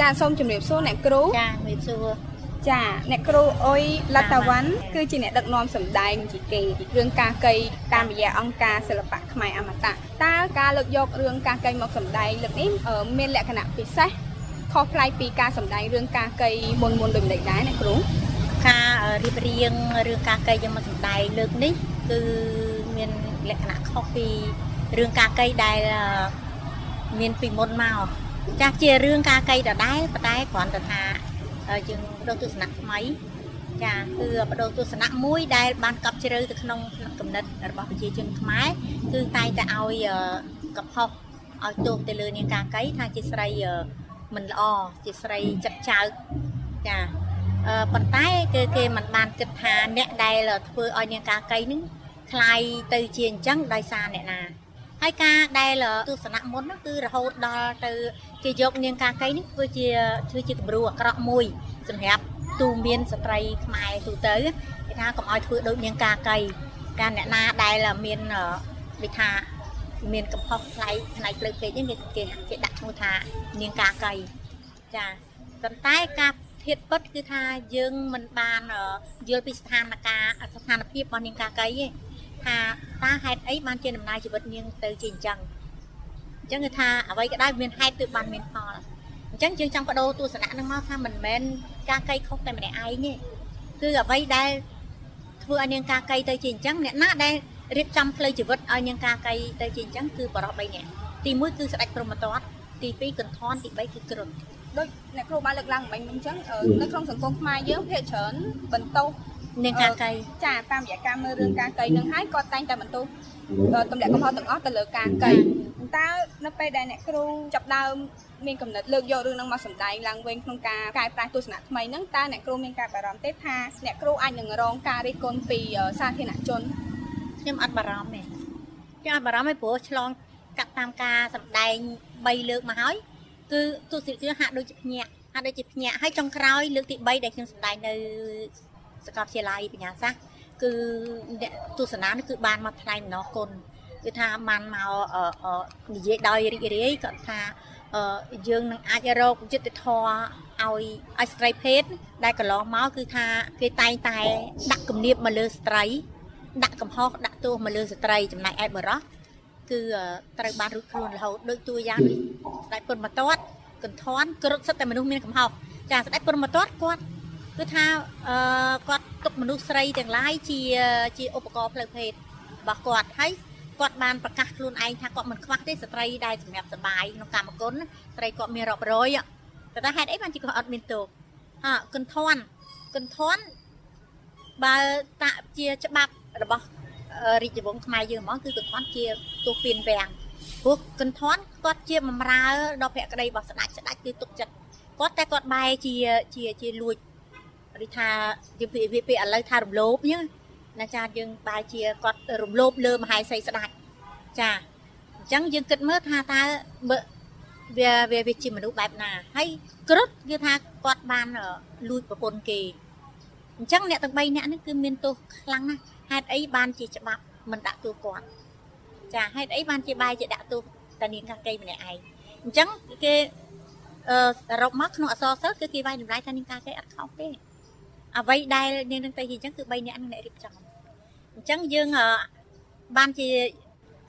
ចាសូមជម្រាបសួរអ្នកគ្រូចាជំរាបសួរចាអ្នកគ្រូអុយលតាវ៉ាន់គឺជាអ្នកដឹកនាំសម្ដែងជាគេរឿងការកៃតាមរយៈអង្គការសិល្បៈខ្មែរអមតៈតើការលើកយករឿងការកៃមកសម្ដែងលើកនេះអឺមានលក្ខណៈពិសេសខុសប្លែកពីការសម្ដែងរឿងការកៃមុនមុនដូចម្តេចដែរអ្នកគ្រូការរៀបរៀងរឿងការកៃយកមកសម្ដែងលើកនេះគឺមានលក្ខណៈខុសពីរឿងការកៃដែលអឺមានពីមុនមក ចាស់ជារឿងការកៃដដែលប៉ុន្តែគ្រាន់តែថាអឺយើងបដូរទស្សនៈថ្មីចាគឺបដូរទស្សនៈមួយដែលបានកប់ជ្រៅទៅក្នុងគំនិតរបស់ប្រជាជនខ្មែរគឺតែងតែឲ្យអឺកំហុសឲ្យទោសទៅលើនាងការកៃថាជាស្រីអឺមិនល្អជាស្រីចិត្តចៅចា អឺប៉ុន្តែគឺគេមិនបានគិតថាអ្នកដែលធ្វើឲ្យនាងកាកៃនឹងคลายទៅជាអញ្ចឹងដោយសារអ្នកណា ហើយការដែលទស្សនៈមុនហ្នឹងគឺរហូតដល់ទៅគេយកនាងកាកៃនេះធ្វើជាធ្វើជាគំរូអាក្រក់មួយ សម្រាប់ទូមានស្ត្រីខ្មែរទូទៅគេថាកុំឲ្យធ្វើដូចនាងកាកៃការអ្នកណាដែលមានអឺដូចថាមានកំហុសផ្នែកផ្នែកផ្លូវពេកហ្នឹងគេគេគេដាក់ឈ្មោះថានាងកាកៃចាប៉ុន្តែការធាតពិតគឺថាយើងមិនបានយល់ពីស្ថានភាពស្ថានភាពរបស់នាងកាកៃទេ ថាតើហេតុអីបានជាដំណើរជីវិតនាងទៅជាអញ្ចឹងអញ្ចឹងគឺថាអ្វីក៏ដោយមានហេតុទើបបានមានផលអញ្ចឹងយើងចង់បដូរទស្សនៈនឹងមកថាមិនមែនកាកៃខុសតែម្នាក់ឯងទេគឺអ្វីដែលធ្វើឲ្យនាងកាកៃទៅជាអញ្ចឹងអ្នកណាដែលរៀបចំផ្លូវជីវិតឲ្យនាងកាកៃទៅជាអញ្ចឹងគឺបរិប3នាក់ទី1គឺស្ដេចព្រហ្មទត្តទី2កន្ធនទី3គឺគ្រុនដូចអ្នកគ្រូបានលើកឡើងមិញមិញអញ្ចឹងអឺនៅក្នុងសង្គមខ្មែរយើងភាគច្រើនបន្តោស នាងកាកៃចាតាមរយៈការមើលរឿងការកៃនឹងហើយគាត់តែងតែបន្ទោសអឺទម្លាក់កំហុសទាំងអស់ទៅលើការកៃតើនៅពេលដែលអ្នកគ្រូចាប់ដើមមានកំណត់លើកយករឿងហ្នឹងមកសម្ដែងឡើងវិញក្នុងការកែប្រែទស្សនៈថ្មីហ្នឹងតើអ្នកគ្រូមានការបារម្ភទេថាអ្នកគ្រូអាចនឹងរងការរិះគន់ពីអឺសាធារណជនខ្ញុំអត់បារម្ភទេខ្ញុំអត់បារម្ភទេព្រោះឆ្លងកាត់តាមការសម្ដែង3លើកមកហើយគឺទស្សនិកជនហាក់ដូចជាភ្ញាក់ហាក់ដូចជាភ្ញាក់ហើយចុងក្រោយលើកទី3ដែលខ្ញុំសម្ដែងនៅ សាកលវិទ្យាល័យបញ្ញាសាស្ត្រគឺអ្នកទស្សនានេះគឺបានមកថ្លែងអំណរគុណគឺថាបានមកអឺអឺនិយាយដោយរីករាយគាត់ថាអឺយើងនឹងអាចរកយុត្តិធម៌ឲ្យឲ្យស្ត្រីភេទដែលកន្លងមកគឺថាគេតែងតែដាក់គំនាបមកលើស្ត្រី ដាក់កំហុសដាក់ទោសមកលើស្ត្រីចំណែកឯបរោះគឺត្រូវបានរួចខ្លួនរហូតដូចតួយ៉ាងដូចស្ដេចពុនមកតតកន្ធនគ្រប់សិតតែមនុស្សមានកំហុសចាស្ដេចពុនមកតតគាត់ គឺថាអឺគាត់ទុកមនុស្សស្រីទាំងឡាយជាជាឧបករណ៍ផ្លូវភេទរបស់គាត់ហើយគាត់បានប្រកាសខ្លួនឯងថាគាត់មិនខ្វះទេស្ត្រីដែលសម្រាប់សបាយក្នុងកម្មគុណស្រីគាត់មានរាប់រយតែថាហេតុអីបានជាគាត់អត់មានទោសហាកន្ធនកន្ធនបើតាជាច្បាប់របស់រាជវង្សខ្មែរយើងហ្មងគឺកន្ធនជាទោសពៀនវាំងព្រោះកន្ធនគាត់ជាបំរើដល់ភក្តីរបស់ស្ដេចស្ដេចគឺទុកចិត្តគាត់តែគាត់បែរជាជាជាលួច ឬថាយើងពីវាពីឥឡូវថារំលោភហ្នឹងណាចាយើងបែរជាគាត់រំលោភលើមហេសីស្ដេចចាអញ្ចឹងយើងគិតមើលថាតើបើវាវាវាជាមនុស្សបែបណាហើយគ្រុតគឺថាគាត់បានលួចប្រពន្ធគេអញ្ចឹងអ្នកទាំង3នាក់ហ្នឹងគឺមានទោសខ្លាំងណាស់ហេតុអីបានជាច្បាប់មិនដាក់ទោសគាត់ចាហេតុអីបានជាបែរជាដាក់ទោសតានាងកាកៃម្នាក់ឯងអញ្ចឹងគេអឺសរុបមកក្នុងអសរសិលគឺគេវាយតម្លៃថានាងកាកៃអត់ខុសទេ អ្វីដែលនាងនឹងទៅជាអញ្ចឹងគឺ3នាក់នឹងអ្នករៀបចំអញ្ចឹងយើងបានជា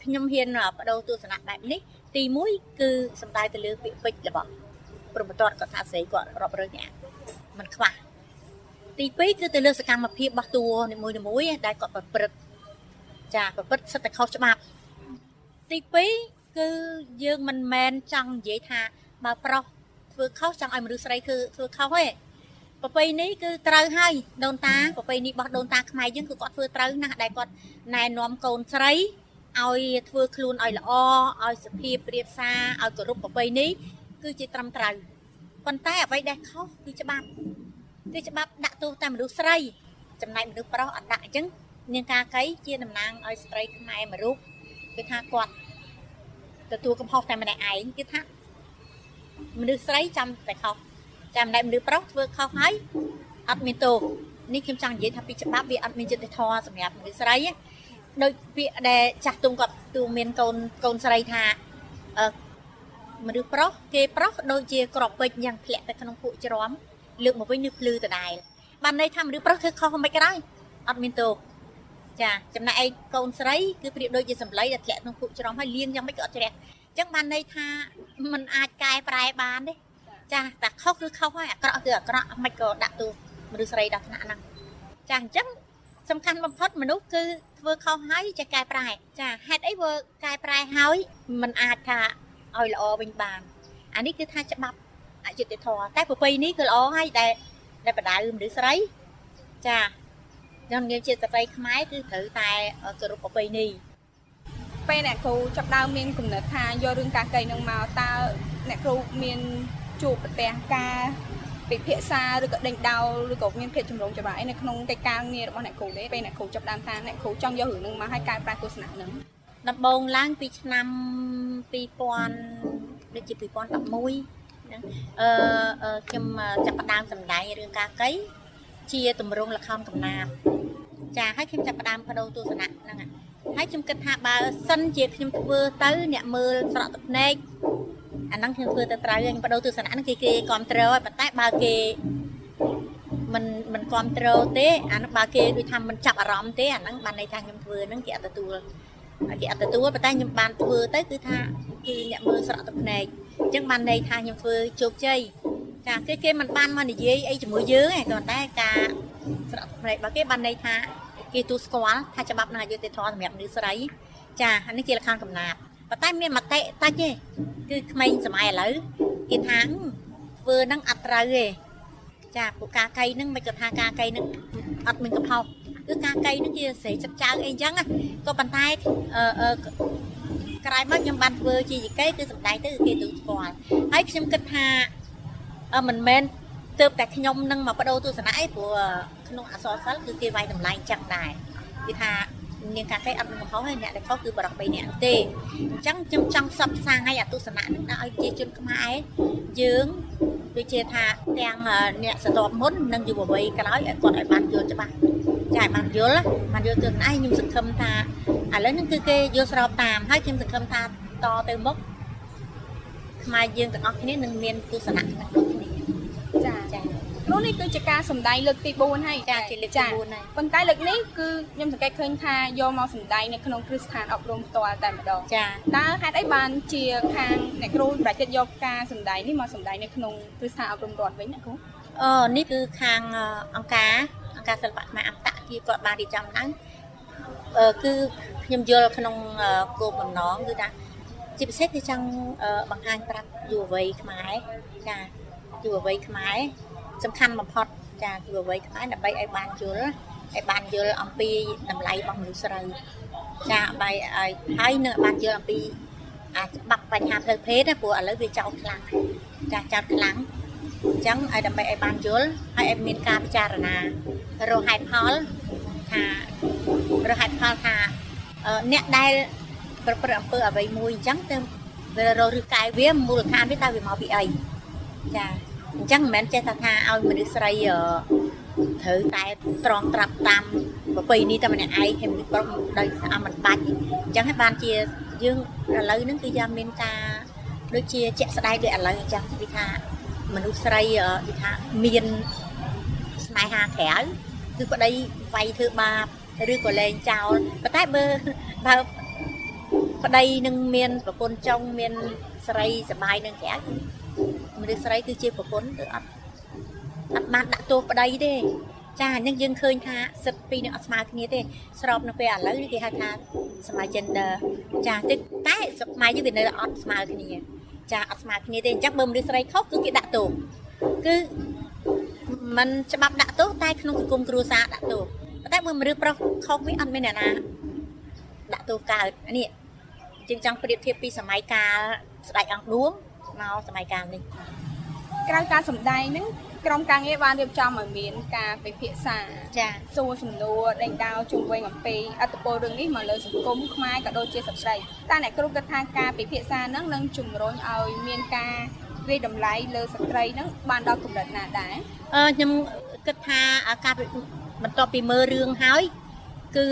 ខ្ញុំហ៊ានបដូរទស្សនៈបែបនេះទី1គឺសំដៅទៅលើពាក្យពេចន៍របស់ព្រមតតគាត់ថាស្រីគាត់រាប់រើនាក់มันខ្វះទី2គឺទៅលើសកម្មភាពរបស់តួនីមួយៗដែលគាត់ប្រព្រឹត្តចាប្រព្រឹត្តសិទ្ធិខុសច្បាប់ទី2គឺយើងមិនមែនចង់និយាយថាបើប្រុសធ្វើខុសចង់ឲ្យមនុស្សស្រីគឺធ្វើខុសទេ ប្រពៃនេះគឺត្រូវហើយដូនតាប្រពៃនេះរបស់ដូនតាខ្មែរយើងគឺគាត់ធ្វើត្រូវណាស់ដែលគាត់ណែនាំកូនស្រីឲ្យធ្វើខ្លួនឲ្យល្អឲ្យសុភាពរៀបសារឲ្យគោរពប្រពៃនេះគឺជាត្រឹមត្រូវប៉ុន្តែអ្វីដែលខុសគឺច្បាប់គឺច្បាប់ដាក់ទោសតែមនុស្សស្រី ចំណែកមនុស្សប្រុសអត់ដាក់អញ្ចឹងនាងកាកៃជាតំណាងឲ្យស្ត្រីខ្មែរមួយរូបគឺថាគាត់ទទួលកំហុសតែម្នាក់ឯងគឺថាមនុស្សស្រីចាំតែខុស ចាំតែមនុស្សប្រុសធ្វើខុសហើយអត់មានទោសនេះខ្ញុំចង់និយាយថាពីច្បាប់វាអត់មានយុត្តិធម៌សម្រាប់មនុស្សស្រីដូចពាក្យដែលចាស់ទុំគាត់ទូមានកូនកូនស្រីថាអឺមនុស្សប្រុសគេប្រុសដូចជាក្របពេជ្រយ៉ាងធ្លាក់ទៅក្នុងពួកជ្រាំលើកមកវិញនឹងភ្លឺដដែលបានន័យថាមនុស្សប្រុសធ្វើខុសមិនក៏ដោយអត់មានទោសចាចំណែកឯកូនស្រីគឺប្រៀបដូចជាសម្លៃដែលធ្លាក់ក្នុងពួកជ្រាំហើយលៀងយ៉ាងម៉េចក៏អត់ជ្រះអញ្ចឹងបានន័យថាมันអាចកែប្រែបានទេ ចាតែខុសគឺខុសហើយអាក្រក់គឺអាក្រក់មិនក៏ដាក់ទោសមនុស្សស្រីដល់ថ្នាក់ហ្នឹងចាអញ្ចឹងសំខាន់បំផុតមនុស្សគឺធ្វើខុសហើយចេះកែប្រែ ចាហេតុអីធ្វើកែប្រែហើយมันអាចថាឲ្យល្អវិញបានអានេះគឺថាច្បាប់អយុត្តិធម៌តែប្រពៃនេះគឺល្អហើយតែតែបដៅមនុស្សស្រីចាខ្ញុំនិយាយជាស្ត្រីខ្មែរគឺត្រូវតែគោរពប្រពៃនេះពេលអ្នកគ្រូចាប់ដើមមានគំនិតថាយករឿងការកៃនឹងមកតើអ្នកគ្រូមាន ជួបប្រទះការពិភាក្សាឬក៏ដេញដោលឬក៏មានភាពចម្រូងចម្រាយនៅក្នុងកិច្ចការងាររបស់អ្នកគ្រូទេពេលអ្នកគ្រូចាប់ដើមថាអ្នកគ្រូចង់យករឿងនឹងមកឲ្យកែប្រែទស្សនៈនឹងដំបូងឡើងពីឆ្នាំ2000ដូចជា2011ហ្នឹងអឺខ្ញុំចាប់ផ្ដើមសម្ដែងរឿងការកៃជាទម្រង់ល្ខោនកំណាព្យចាហើយខ្ញុំចាប់ផ្ដើមបដូរទស្សនៈហ្នឹងហើយខ្ញុំគិតថាបើសិនជាខ្ញុំធ្វើទៅអ្នកមើលស្រក់ទឹកភ្នែក អាហ្នឹងខ្ញុំធ្វើទៅត្រូវខ្ញុំបដូរទស្សនៈហ្នឹងគេគេគ្រប់គ្រងហើយប៉ុន្តែបើគេមិនមិនគ្រប់គ្រងទេអានោះបើគេដូចថាមិនចាប់អារម្មណ៍ទេអាហ្នឹងបានន័យថាខ្ញុំធ្វើហ្នឹងគេអត់ទទួលគេអត់ទទួលប៉ុន្តែខ្ញុំបានធ្វើទៅគឺថាគឺអ្នកមើលស្រក់ទឹកភ្នែកអញ្ចឹងបានន័យថាខ្ញុំធ្វើជោគជ័យចាគេគេមិនបានមកនិយាយអីជាមួយយើងទេគ្រាន់តែការស្រក់ទឹកភ្នែករបស់គេបានន័យថាគេទូស្គាល់ថាច្បាប់នឹងអយុត្តិធម៌សម្រាប់មនុស្សស្រីចានេះជាលក្ខណៈកំណាព្យ ប៉ុន្តែមានមតិតិចទេគឺក្មេងសម័យឥឡូវគេថាធ្វើនឹងអត់ត្រូវទេចាពួកការកៃនឹងមិនគាត់ថាការកៃនឹងអត់មានកំហុសគឺការកៃនឹងជាស្រីចិត្តចៅអីចឹងក៏ប៉ុន្តែអឺក្រោយមកខ្ញុំបានធ្វើជាយីកៃគឺសំដែងទៅគេទូស្គាល់ហើយខ្ញុំគិតថាមិនមែនទើបតែខ្ញុំនឹងមកបដូរទស្សនៈអីព្រោះក្នុងអសរសិល្ប៍គឺគេវាយតម្លៃចឹងដែរគឺថា នាងកាកេអត់មានកំហុសទេអ្នកដែលខុសគឺបរិប3នាក់ទេអញ្ចឹងខ្ញុំចង់ផ្សព្វផ្សាយអាទស្សនៈនឹងដល់ឲ្យជាជនខ្មែរយើងដូចជាថាទាំងអ្នកសតបមុននិងយុវវ័យក្រោយឲ្យគាត់ឲ្យបានយល់ច្បាស់ចាឲ្យបានយល់បានយល់ទស្សនៈខ្ញុំសង្ឃឹមថាឥឡូវហ្នឹងគឺគេយល់ស្របតាមហើយខ្ញុំសង្ឃឹមថាតទៅមុខខ្មែរយើងទាំងអស់គ្នានឹងមានទស្សនៈដូចគ្នាចាចា នោះនេះគឺជាការសម្ដែងលើកទី4ហើយចាជាលើកទី4ហើយប៉ុន្តែលើកនេះគឺខ្ញុំសង្កេតឃើញថាយកមកសម្ដែងនៅក្នុងគ្រឹះស្ថានអប់រំផ្ទាល់តែម្ដងចាតើហេតុអីបានជាខាងអ្នកគ្រូប្រតិយកការសម្ដែងនេះមកសម្ដែងនៅក្នុងគ្រឹះស្ថានអប់រំរដ្ឋវិញណាគ្រូអឺនេះគឺខាងអង្គការអង្គការសិល្បៈខ្មែរអន្តៈគេគាត់បានរៀបចំឡើងអឺគឺខ្ញុំយល់ក្នុងគោលបំណងគឺថាជាពិសេសគឺចង់បង្ហាញប្រាប់យុវវ័យខ្មែរចាយុវវ័យខ្មែរ សំខាន់បំផុតចាយុវវ័យខ្មែរដើម្បីឲ្យបានយល់ឲ្យបានយល់អំពីតម្លៃរបស់មនុស្សស្រីចាបាយឲ្យហើយនឹងបានយល់អំពីអាចបាក់បញ្ហាផ្លូវភេទណាព្រោះឥឡូវវាចោតខ្លាំងចាចោតខ្លាំងអញ្ចឹងឲ្យដើម្បីឲ្យបានយល់ហើយឲ្យមានការពិចារណារកហេតុផលថារកហេតុផលថាអ្នកដែលប្រព្រឹត្តអំពើអ្វីមួយអញ្ចឹងទៅវារកឬកាយវាមូលដ្ឋានវាតើវាមកពីអីចា អញ្ចឹងមិនមែនចេះតែថាឲ្យមនុស្សស្រីត្រូវតែត្រង់ត្រាប់តាមប្រពៃណីតែម្នាក់ឯងហើយមនុស្សប្រុសដោយស្អាមិនបាច់អញ្ចឹងហើយបានជាយើងឥឡូវហ្នឹងគឺយ៉ាងមានការដូចជាជាក់ស្ដែងដូចឥឡូវអញ្ចឹងគឺថាមនុស្សស្រីគឺថាមានស្នេហាក្រៅគឺប្តីវាយធ្វើបាបឬក៏លែងចោលប៉ុន្តែបើបើប្តីនឹងមានប្រពន្ធចុងមានស្រីសបាយនឹងក្រៅ មនុស្សស្រីគឺជាប្រពន្ធគឺអត់អត់បានដាក់ទោសប្តីទេចាអញ្ចឹងយើងឃើញថាសិទ្ធិពីរនឹងអត់ស្មើគ្នាទេស្របនៅពេលឥឡូវនេះគេហៅថាសម័យ gender ចាតែតែសម័យយើងវានៅអត់ស្មើគ្នាចាអត់ស្មើគ្នាទេអញ្ចឹងបើមនុស្សស្រីខុសគឺគេដាក់ទោសគឺมันច្បាប់ដាក់ទោសតែក្នុងសង្គមគ្រួសារដាក់ទោសតែបើមនុស្សប្រុសខុសវាអត់មានអ្នកណាដាក់ទោសកើតនេះជាងចង់ប្រៀបធៀបពីសម័យកាលស្ដេចអង្គឌួងមកសម័យកាលនេះ ក្រៅការសម្ដែងហ្នឹងក្រុមការងារបានរៀបចំឲ្យមានការពិភាក្សាចាសួរសំណួរដេញដោលជុំវិញអំពីអត្តពលរឿងនេះមកលើសង្គមខ្មែរក៏ដូចជាស្ត្រីតែអ្នកគ្រូគិតថាការពិភាក្សាហ្នឹងនឹងជំរុញឲ្យមានការវិតម្លៃលើស្ត្រីហ្នឹងបានដល់កម្រិតណាដែរអឺខ្ញុំគិតថាការបន្ទាប់ពីមើលរឿងហើយគឺ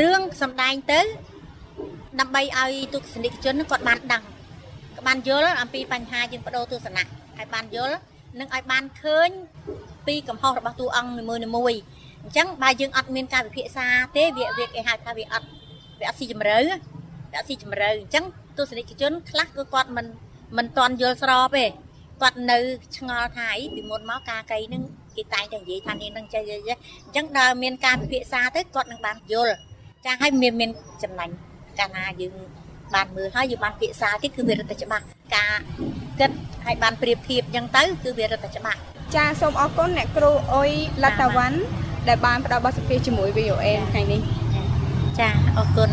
រឿងសំដែងទៅដើម្បីឲ្យទស្សនិកជនគាត់បានដឹង បានយល់អំពីបញ្ហាយើងបដូរទស្សនៈឲ្យបានយល់និងឲ្យបានឃើញពីកំហុសរបស់តួអង្គនីមួយៗអញ្ចឹងបើយើងអត់មានការវិភាសាទេវាវាគេហៅថាវាអត់វាអត់ស៊ីជម្រៅវាអត់ស៊ីជម្រៅអញ្ចឹងទស្សនិកជនខ្លះគឺគាត់មិនមិនតន់យល់ស្របទេគាត់នៅឆ្ងល់ថាអីពីមុនមកការកៃនឹងគេតែងតែនិយាយថានេះនឹងចេះចេះអញ្ចឹងដល់មានការពិភាក្សាទៅគាត់នឹងបានយល់ចាឲ្យមានមានចំណេញកាលណាយើង បានមើលហើយយើងបានពិភាក្សាទៀតគឺវារឹតតែច្បាស់ការគិតឲ្យបានប្រៀបធៀបអញ្ចឹងទៅគឺវារឹតតែច្បាស់ចាសូមអរគុណអ្នកគ្រូអុយលតាវ៉ាន់ដែលបានផ្ដល់បទសម្ភាសន៍ជាមួយ VOA ថ្ងៃនេះចាអរគុណ